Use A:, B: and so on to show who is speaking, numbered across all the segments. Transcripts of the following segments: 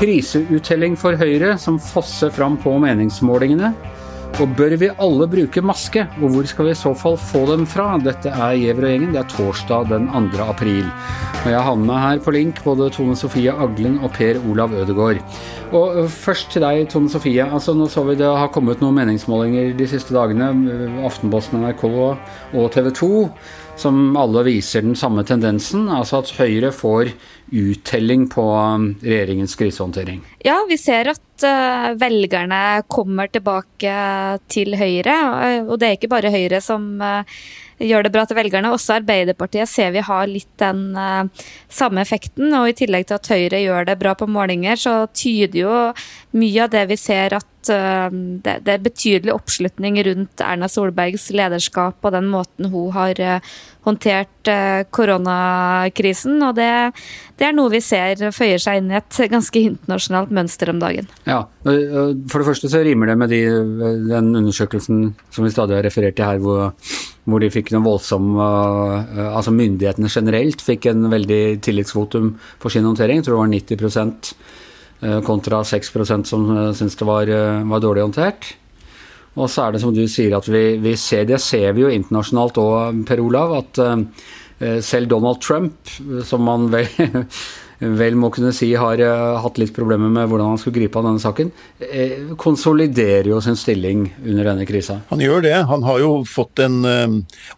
A: Kriseuttelling for Høyre som fosser fram på meningsmålingene. Og bør vi alle bruke maske, og hvor skal vi i så fall få dem fra? Dette er Giæver og gjengen, det er torsdag den 2. april. Og jeg har med meg her på link både Tone Sofie Aglen og Per Olav Ødegaard. Og først til deg, Tone Sofie. Altså, nå så vi det har kommet noen meningsmålinger de siste dagene. Aftenposten, NRK og TV 2 som alle viser den samme tendensen, altså at Høyre får uttelling på regjeringens krisehåndtering?
B: Ja, vi ser at uh, velgerne kommer tilbake til Høyre. Og det er ikke bare Høyre som uh, gjør det bra til velgerne. Også Arbeiderpartiet ser vi har litt den uh, samme effekten. Og i tillegg til at Høyre gjør det bra på målinger, så tyder jo mye av det vi ser at det, det, er betydelig oppslutning rundt Erna Solbergs lederskap og den måten hun har håndtert eh, koronakrisen. Og det, det, er noe vi ser føyer seg inn i et ganske internasjonalt mønster om dagen.
A: Ja, For det første så rimer det med de, den undersøkelsen som vi stadig har referert til her, hvor, hvor de fikk noe voldsom eh, Altså myndighetene generelt fikk en veldig tillitsvotum for sin håndtering. Jeg tror det var 90 eh, kontra 6% som syntes det var, var dårlig håndtert. Og så er det som du sier at vi, vi ser det ser vi jo internasjonalt òg, Per Olav, at selv Donald Trump, som man vel, vel må kunne si har uh, hatt litt problemer med hvordan han skulle gripe av denne saken, uh, konsoliderer jo sin stilling under denne krisa.
C: Han gjør det. Han har jo fått en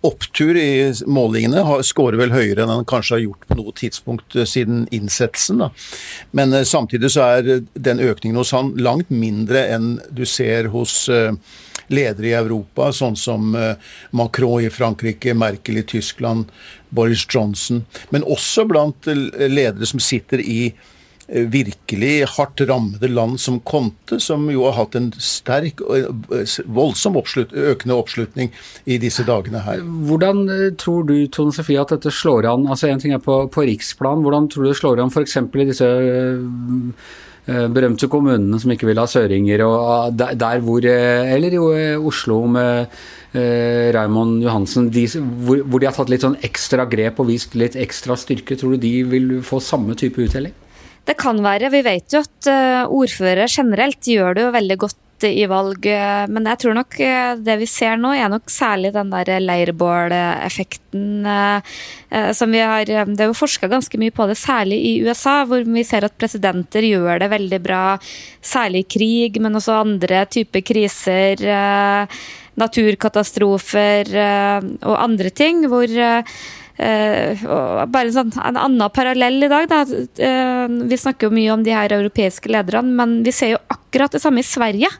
C: opptur i målingene. Skårer vel høyere enn han kanskje har gjort på noe tidspunkt siden innsettelsen. Da. Men samtidig så er den økningen hos han langt mindre enn du ser hos ledere i Europa, sånn som eh, Macron i Frankrike, Merkel i Tyskland, Boris Johnson, men også blant eh, ledere som sitter i eh, virkelig hardt rammede land som Conte, som jo har hatt en sterk og voldsom oppslut, økende oppslutning i disse dagene her.
A: Hvordan tror du Tone Sofie, at dette slår an? Altså En ting er på, på riksplan, hvordan tror du det slår an f.eks. i disse berømte kommunene som ikke vil ha søringer, og ah, der, der hvor eh, Eller jo eh, Oslo med eh, Raymond Johansen, de, hvor, hvor, de har tatt litt sånn ekstra grep og vist litt ekstra styrke. Tror du de vil få samme type uttelling?
B: Det kan være. Vi vet jo at ordførere generelt gjør det jo veldig godt i valg. Men jeg tror nok eh, det vi ser nå, er nok særlig den der leirbåleffekten eh, eh, som vi har Det er jo forska ganske mye på det, særlig i USA, hvor vi ser at presidenter gjør det veldig bra. Særlig i krig, men også andre typer kriser. Naturkatastrofer og andre ting. hvor bare en, sånn, en annen parallell i dag. Da. Uh, vi snakker jo mye om de her europeiske lederne, men vi ser jo akkurat det samme i Sverige.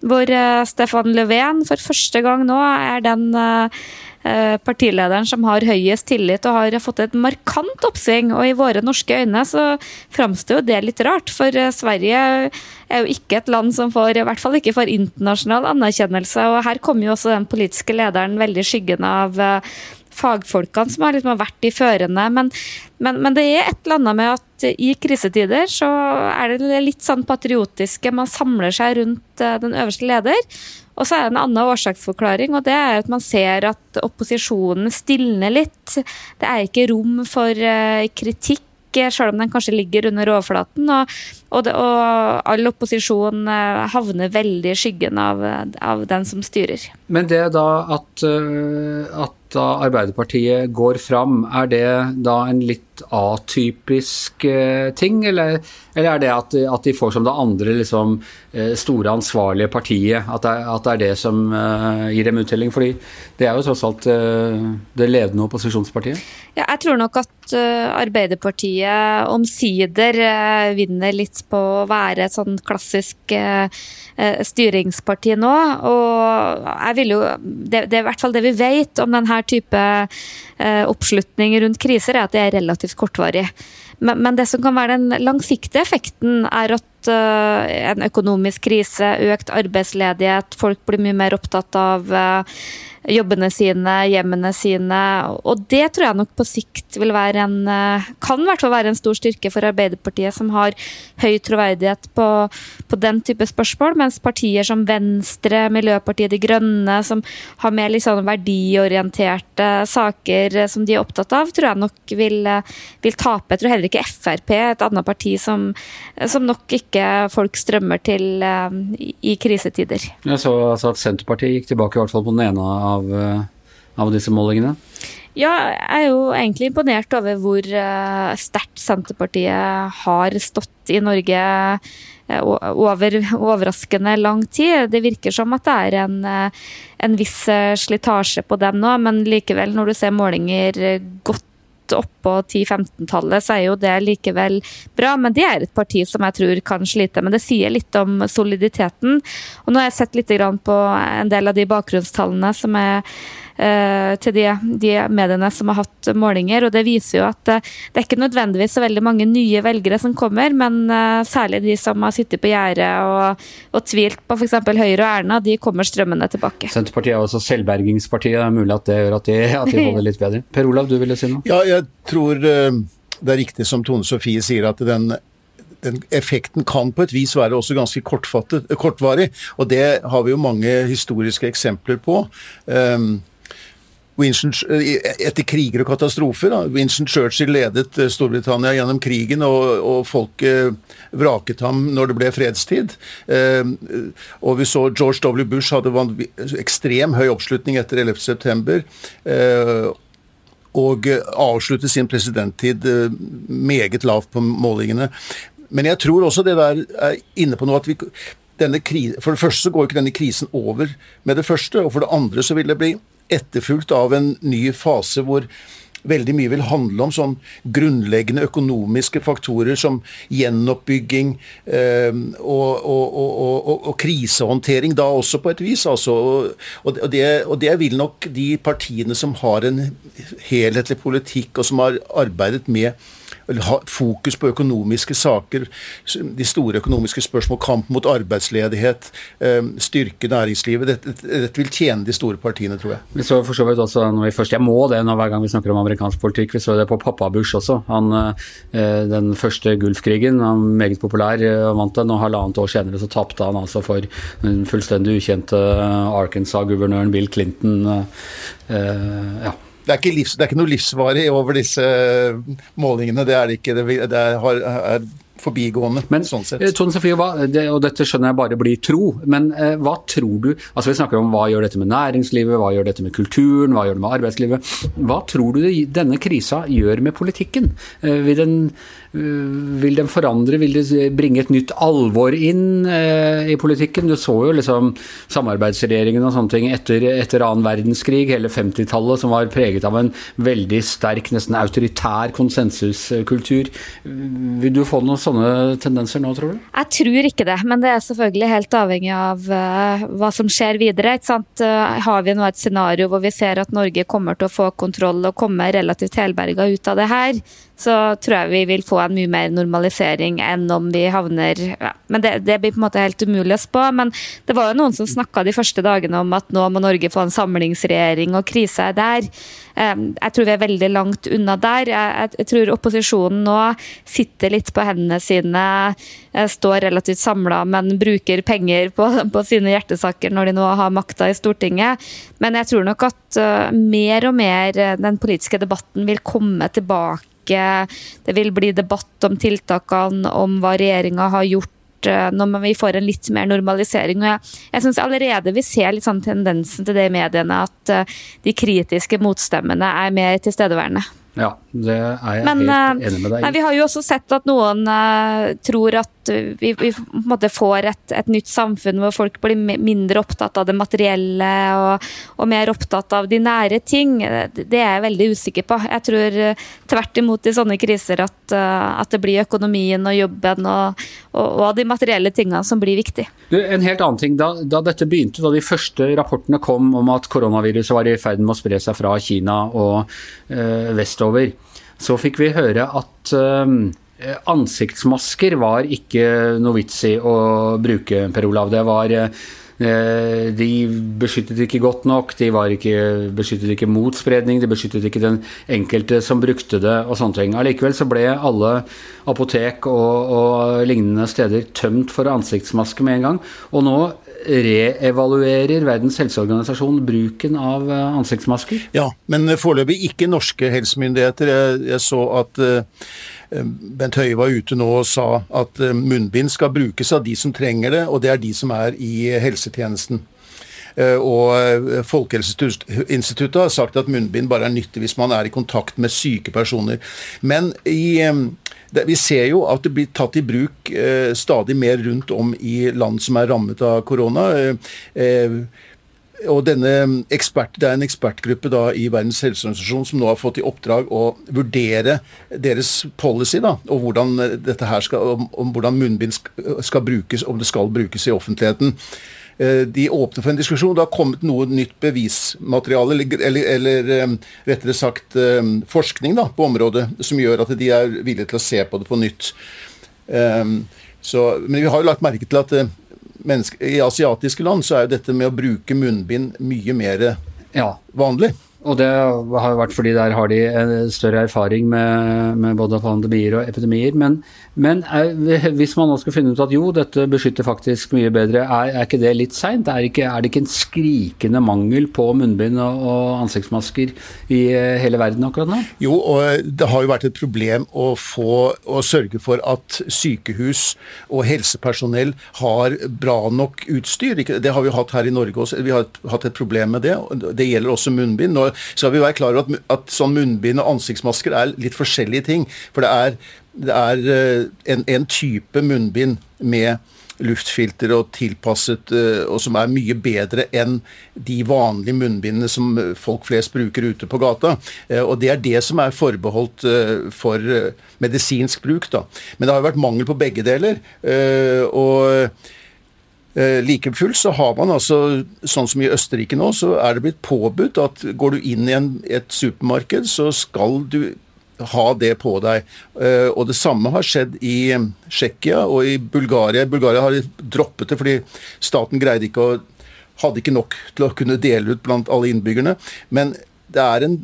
B: Hvor uh, Stefan Löfven for første gang nå er den partilederen som har høyest tillit og har fått et markant oppsving. Og i våre norske øyne så framstår jo det litt rart, for Sverige er jo ikke et land som får, i hvert fall ikke får internasjonal anerkjennelse. Og her kommer jo også den politiske lederen veldig skyggende skyggen av fagfolkene som har liksom vært i førende. Men, men, men, det er et eller annet med at i krisetider så er det litt sånn patriotiske. Man samler seg rundt eh, den øverste leder. Og så er det en annen årsaksforklaring, og det er at man ser at opposisjonen stilner litt. Det er ikke rom for eh, kritikk selv om den kanskje ligger under overflaten. Og, og, det, og all opposisjon eh, havner veldig i skyggen av, av, den som styrer.
A: Men det da at, at da Arbeiderpartiet går fram, er det da en litt atypisk eh, ting, eller, eller er det at, at, de får som det andre liksom, eh, store ansvarlige partiet, at det, at det, er det som uh, gir dem uttelling? Fordi det er jo tross alt det ledende opposisjonspartiet?
B: Ja, jeg tror nok at Arbeiderpartiet omsider vinner litt på å være et sånn klassisk styringsparti nå. Og jeg vil jo det, det er i hvert fall det vi vet om denne type oppslutning rundt kriser, er at det er relativt kortvarig. Men, men, det som kan være den langsiktige effekten, er at en økonomisk krise, økt arbeidsledighet, folk blir mye mer opptatt av jobbene sine, hjemmene sine. Og det tror jeg nok på sikt vil være en eh, Kan i hvert fall være en stor styrke for Arbeiderpartiet, som har høy troverdighet på, på den type spørsmål, mens partier som Venstre, Miljøpartiet De Grønne, som har mer liksom verdiorienterte saker som de er opptatt av, tror jeg nok vil, vil tape. Jeg tror heller ikke Frp, et annet parti som, som nok ikke folk strømmer til eh, i krisetider.
A: Jeg så altså at Senterpartiet gikk tilbake i hvert fall på den ene av, eh, av disse målingene?
B: Ja, jeg er jo egentlig imponert over hvor uh, sterkt Senterpartiet har stått i Norge over overraskende lang tid. Det virker som at det er en, en viss slitasje på dem nå, men likevel, når du ser målinger godt oppå 10-15-tallet, så er jo det likevel bra. Men det er et parti som jeg tror kan slite. Men det sier litt om soliditeten. Og nå har jeg sett litt på en del av de bakgrunnstallene som er til de, de, mediene som har hatt målinger. og Det viser jo at eh, det er ikke nødvendigvis så veldig mange nye velgere som kommer, men eh, særlig de som har sittet på gjerdet og, og, tvilt på f.eks. Høyre og Erna, de kommer strømmende tilbake.
A: Senterpartiet er også selvbergingspartiet, det er mulig at det gjør at de, at de holder litt bedre. Per Olav, du ville si noe?
C: Ja, jeg tror det er riktig som Tone Sofie sier, at den den effekten kan på et vis være også ganske kortvarig, og det har vi jo mange historiske eksempler på. Um, Winston, eh, etter kriger og katastrofer. Da. Winston Churchill ledet eh, Storbritannia gjennom krigen, og, og folket vraket ham når det ble fredstid. Eh, og vi så George W. Bush hadde ekstrem høy oppslutning etter 11.9. Eh, og avsluttet sin presidenttid eh, meget lavt på målingene. Men jeg tror også det der er inne på noe at vi For det første så går ikke denne krisen over med det første, og for det andre så vil det bli etterfulgt av en ny fase hvor veldig mye vil handle om sånn grunnleggende økonomiske faktorer som gjenoppbygging eh, og, og, og, og, krisehåndtering, da også på et vis. Altså, det, og det vil nok de partiene som har en helhetlig politikk, og som har arbeidet med fokus på økonomiske saker, de store økonomiske spørsmål, kamp mot arbeidsledighet, eh, styrke næringslivet. Dette, dette vil tjene de store partiene, tror jeg.
A: Vi så for så vidt også når vi først, Jeg må det når hver gang vi snakker om amerikansk politikk. Vi så det på pappa Bush også. Han, eh, den første Gulfkrigen, han var meget populær, og vant den. Og halvannet år senere så tapte han altså for den fullstendig ukjente Arkansas-guvernøren Bill Clinton. Eh, ja
C: det er, livs, det er, ikke noe livsvarig over disse målingene. Det er det ikke. Det, det er, er forbigående.
A: Men,
C: sånn sett.
A: Eh, Tone Sofie, hva, det, og dette skjønner jeg bare blir tro, men eh, hva tror du altså Vi snakker om hva gjør dette med næringslivet, hva gjør dette med kulturen, hva gjør det med arbeidslivet. Hva tror du denne krisa gjør med politikken? Eh, vil, den, uh, vil den forandre, vil det bringe et nytt alvor inn eh, i politikken? Du så jo liksom samarbeidsregjeringen og sånne ting etter, etter annen verdenskrig, hele 50-tallet, som var preget av en veldig sterk, nesten autoritær konsensuskultur. Vil du få noe sånt sånne tendenser nå, tror du?
B: Jeg tror ikke det, men det er selvfølgelig helt avhengig av uh, hva som skjer videre. Uh, har vi nå et scenario hvor vi ser at Norge kommer til å få kontroll og komme relativt helberga ut av det her, så tror jeg vi vil få en mye mer normalisering enn om vi havner ja. Men det, det, blir på en måte helt umulig å spå. Men det var jo noen som snakka de første dagene om at nå må Norge få en samlingsregjering, og krisa er der. Jeg tror vi er veldig langt unna der. Jeg tror opposisjonen nå sitter litt på hendene sine, eh, står relativt samla, men bruker penger på, på, sine hjertesaker når de nå har makta i Stortinget. Men jeg tror nok at eh, mer og mer eh, den politiske debatten vil komme tilbake det vil bli debatt om tiltakene, om hva regjeringa har gjort eh, når vi får en litt mer normalisering. Og jeg, jeg syns allerede vi ser litt sånn tendensen til det i mediene, at uh, de kritiske motstemmene er mer tilstedeværende.
A: Ja, det er jeg Men, helt enig med deg i.
B: Men vi har jo også sett at noen uh, tror at vi, vi får et, et, nytt samfunn hvor folk blir mindre opptatt av det materielle og, og, mer opptatt av de nære ting. Det er jeg veldig usikker på. Jeg tror uh, tvert imot i sånne kriser at, uh, at det blir økonomien og jobben og, og, og de materielle tingene som blir viktig.
A: Du, en helt annen ting. Da, da, dette begynte, da de første rapportene kom om at koronaviruset var i ferd med å spre seg fra Kina og vestover, så fikk vi høre at øh, ansiktsmasker var ikke noe vits i å bruke, Per Olav. Det var Eh, de beskyttet ikke godt nok, de ikke, beskyttet ikke mot spredning, de beskyttet ikke den enkelte som brukte det og sånne ting. Allikevel så ble alle apotek og, og lignende steder tømt for ansiktsmaske med en gang. Og nå reevaluerer Verdens helseorganisasjon bruken av eh, ansiktsmasker?
C: Ja, men foreløpig ikke norske helsemyndigheter. Jeg, jeg så at uh, Bent Høie var ute nå og sa at eh, munnbind skal brukes av de som trenger det, og det er de som er i helsetjenesten. Og Folkehelseinstituttet har sagt at munnbind bare er nyttig hvis man er i kontakt med syke personer. Men i, vi ser jo at det blir tatt i bruk stadig mer rundt om i land som er rammet av korona og denne ekspert, Det er en ekspertgruppe da i Verdens helseorganisasjon som nå har fått i oppdrag å vurdere deres policy da, og hvordan, dette her skal, om, om hvordan munnbind skal brukes, om det skal brukes i offentligheten. Eh, de åpner for en diskusjon. Det har kommet noe nytt bevismateriale, eller, eller, eller eh, rettere sagt eh, forskning da, på området, som gjør at de er villige til å se på det på nytt. Så, men vi har jo lagt merke til at i asiatiske land så er jo dette med å bruke munnbind mye mer ja. vanlig.
A: Og det har jo vært fordi der har de større erfaring med, med både pandemier og epidemier. Men, men er, hvis man nå skal finne ut at jo, dette beskytter faktisk mye bedre, er, er ikke det litt seint? Er, er, det ikke en skrikende mangel på munnbind og, og, ansiktsmasker i eh, hele verden akkurat nå?
C: Jo, og det har jo vært et problem å få å sørge for at sykehus og helsepersonell har bra nok utstyr. Det har vi hatt her i Norge også. Vi har hatt et problem med det. Det gjelder også munnbind. Nå skal vi være klar over at, at sånn munnbind og ansiktsmasker er litt forskjellige ting. For det er, det er eh, en, en, type munnbind med luftfilter og tilpasset, eh, og som er mye bedre enn de vanlige munnbindene som folk flest bruker ute på gata. Eh, og det er det som er forbeholdt for medisinsk bruk, da. Men det har jo vært mangel på begge deler. og like fullt så har man altså, sånn som i Østerrike nå, så er det blitt påbudt at går du inn i en, et supermarked, så skal du ha det på deg. Eh, og det samme har skjedd i eh, Tsjekkia og i Bulgaria. Bulgaria har droppet det fordi staten greide ikke å hadde ikke nok til å kunne dele ut blant alle innbyggerne. Men det er en,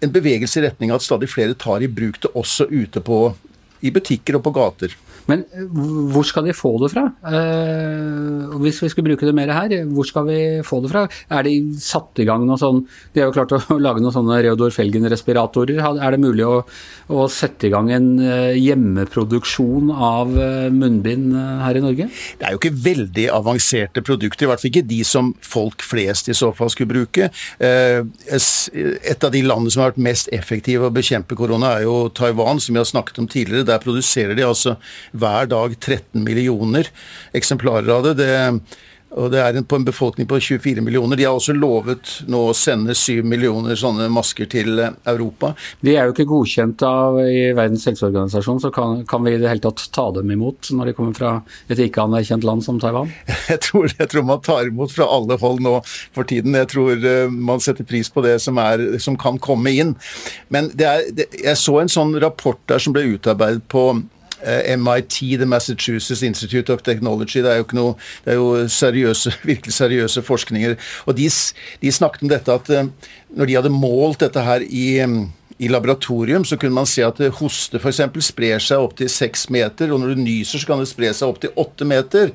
C: en bevegelse i retning av at stadig flere tar i bruk det også ute på, i butikker og på gater.
A: Men eh, hvor skal de få det fra? Eh, hvis vi skulle bruke det mer her, hvor skal vi få det fra? Er de satt i gang noe sånn De har jo klart å lage noen sånne Reodor Felgen-respiratorer. Er det mulig å, å, sette i gang en eh, hjemmeproduksjon av eh, munnbind her i Norge?
C: Det er jo ikke veldig avanserte produkter, i hvert fall ikke de som folk flest i så fall skulle bruke. Et av de landene som har vært mest effektive å bekjempe korona, er jo Taiwan, som vi har snakket om tidligere. Der produserer de altså hver dag 13 millioner eksemplarer av det. det og det er på en befolkning på 24 millioner. De har også lovet nå å sende 7 millioner sånne masker til eh, Europa.
A: De er jo ikke godkjent av i Verdens helseorganisasjon, så kan, kan, vi i det hele tatt ta dem imot når de kommer fra et ikke anerkjent land som Taiwan?
C: Jeg tror, jeg tror, man tar imot fra alle hold nå for tiden. Jeg tror uh, man setter pris på det som, er, som kan komme inn. Men det er, det, jeg så en sånn rapport der som ble utarbeidet på Eh, MIT, The Massachusetts Institute of Technology. Det er jo noe, det er jo seriøse, virkelig seriøse forskninger. Og de, de snakket om dette at eh, når de hadde målt dette her i i laboratorium så kunne man se at hoste f.eks. sprer seg opp til seks meter, og når du nyser, så kan det spre seg opp til åtte meter.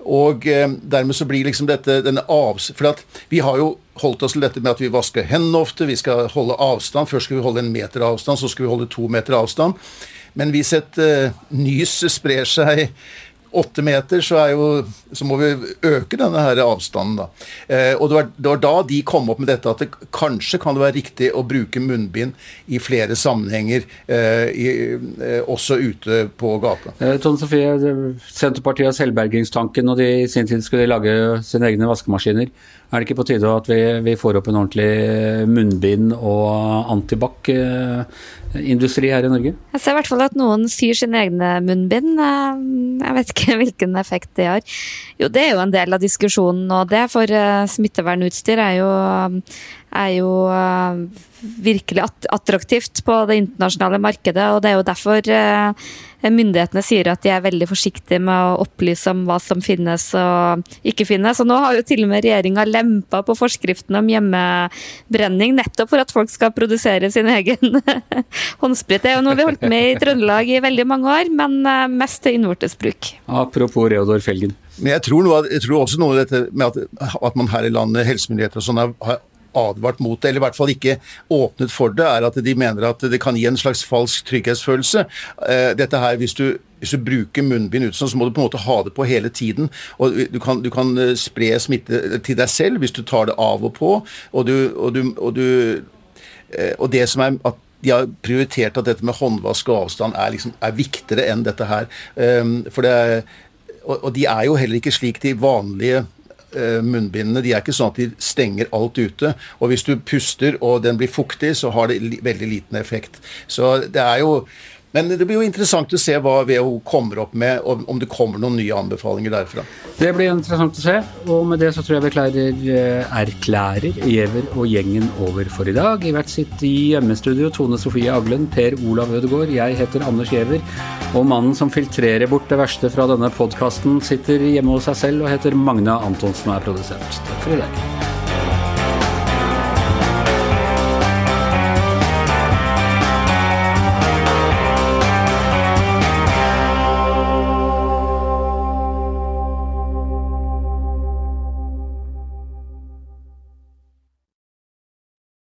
C: Og eh, dermed så blir liksom dette denne avs... For vi har jo holdt oss til dette med at vi vasker hendene ofte, vi skal holde avstand. Først skal vi holde en meter avstand, så skal vi holde to meter avstand. Men hvis et eh, nys sprer seg åtte meter, så, jo, så, må vi øke denne her avstanden. Da. Eh, og det var, det var, da de kom opp med dette at det kanskje kan det være riktig å bruke munnbind i flere sammenhenger, eh, i, eh, også ute på gata.
A: Eh, Tone Sofie, Senterpartiet har selvbergingstanken, og de i sin tid skulle lage sine egne vaskemaskiner. Er det ikke på tide at vi, vi får opp en ordentlig munnbind- og antibac-industri her i Norge?
B: Jeg ser i hvert fall at noen syr sine egne munnbind. Eh, jeg vet ikke hvilken effekt det har. Jo, det er jo en del av diskusjonen, nå, det for eh, smittevernutstyr er jo, er jo eh, virkelig attraktivt på det internasjonale markedet, og det er jo derfor myndighetene sier at de er veldig forsiktige med å opplyse om hva som finnes og ikke finnes. Og nå har jo til og med regjeringa lempa på forskriften om hjemmebrenning, nettopp for at folk skal produsere sin egen håndsprit. Det er jo noe vi har holdt med i Trøndelag i veldig mange år, men eh, mest til innvortes bruk.
A: Apropos Reodor Felgen.
C: Men jeg tror, noe, jeg tror også noe av dette med at, at man her i landet, helsemyndigheter og sånn, har advart mot det, eller i hvert fall ikke åpnet for det, er at de mener at det kan gi en slags falsk trygghetsfølelse. Eh, dette her, hvis du hvis du bruker munnbind ut sånn, så må du på en måte ha det på hele tiden. og Du kan, du kan eh, spre smitte til deg selv hvis du tar det av og på. Og, du, og, du, og, du, eh, og det som er at de har prioritert at dette med håndvask og avstand er, liksom, er viktigere enn dette her. For det er, og, de er jo heller ikke slik de vanlige munnbindene de er ikke sånn at de stenger alt ute. Og hvis du puster og den blir fuktig, så har det veldig liten effekt. Så det er jo men det blir jo interessant å se hva WHO kommer opp med, og om det kommer noen nye anbefalinger derfra.
A: Det blir interessant å se, og med det så tror jeg vi klarer, eh, erklærer Giæver og gjengen over for i dag. I hvert sitt hjemmestudio Tone Sofie Aglen, Per Olav Ødegaard, jeg heter Anders Giæver, og mannen som filtrerer bort det verste fra denne podkasten, sitter hjemme hos seg selv og heter Magne Antonsen og er produsent. Takk for i dag.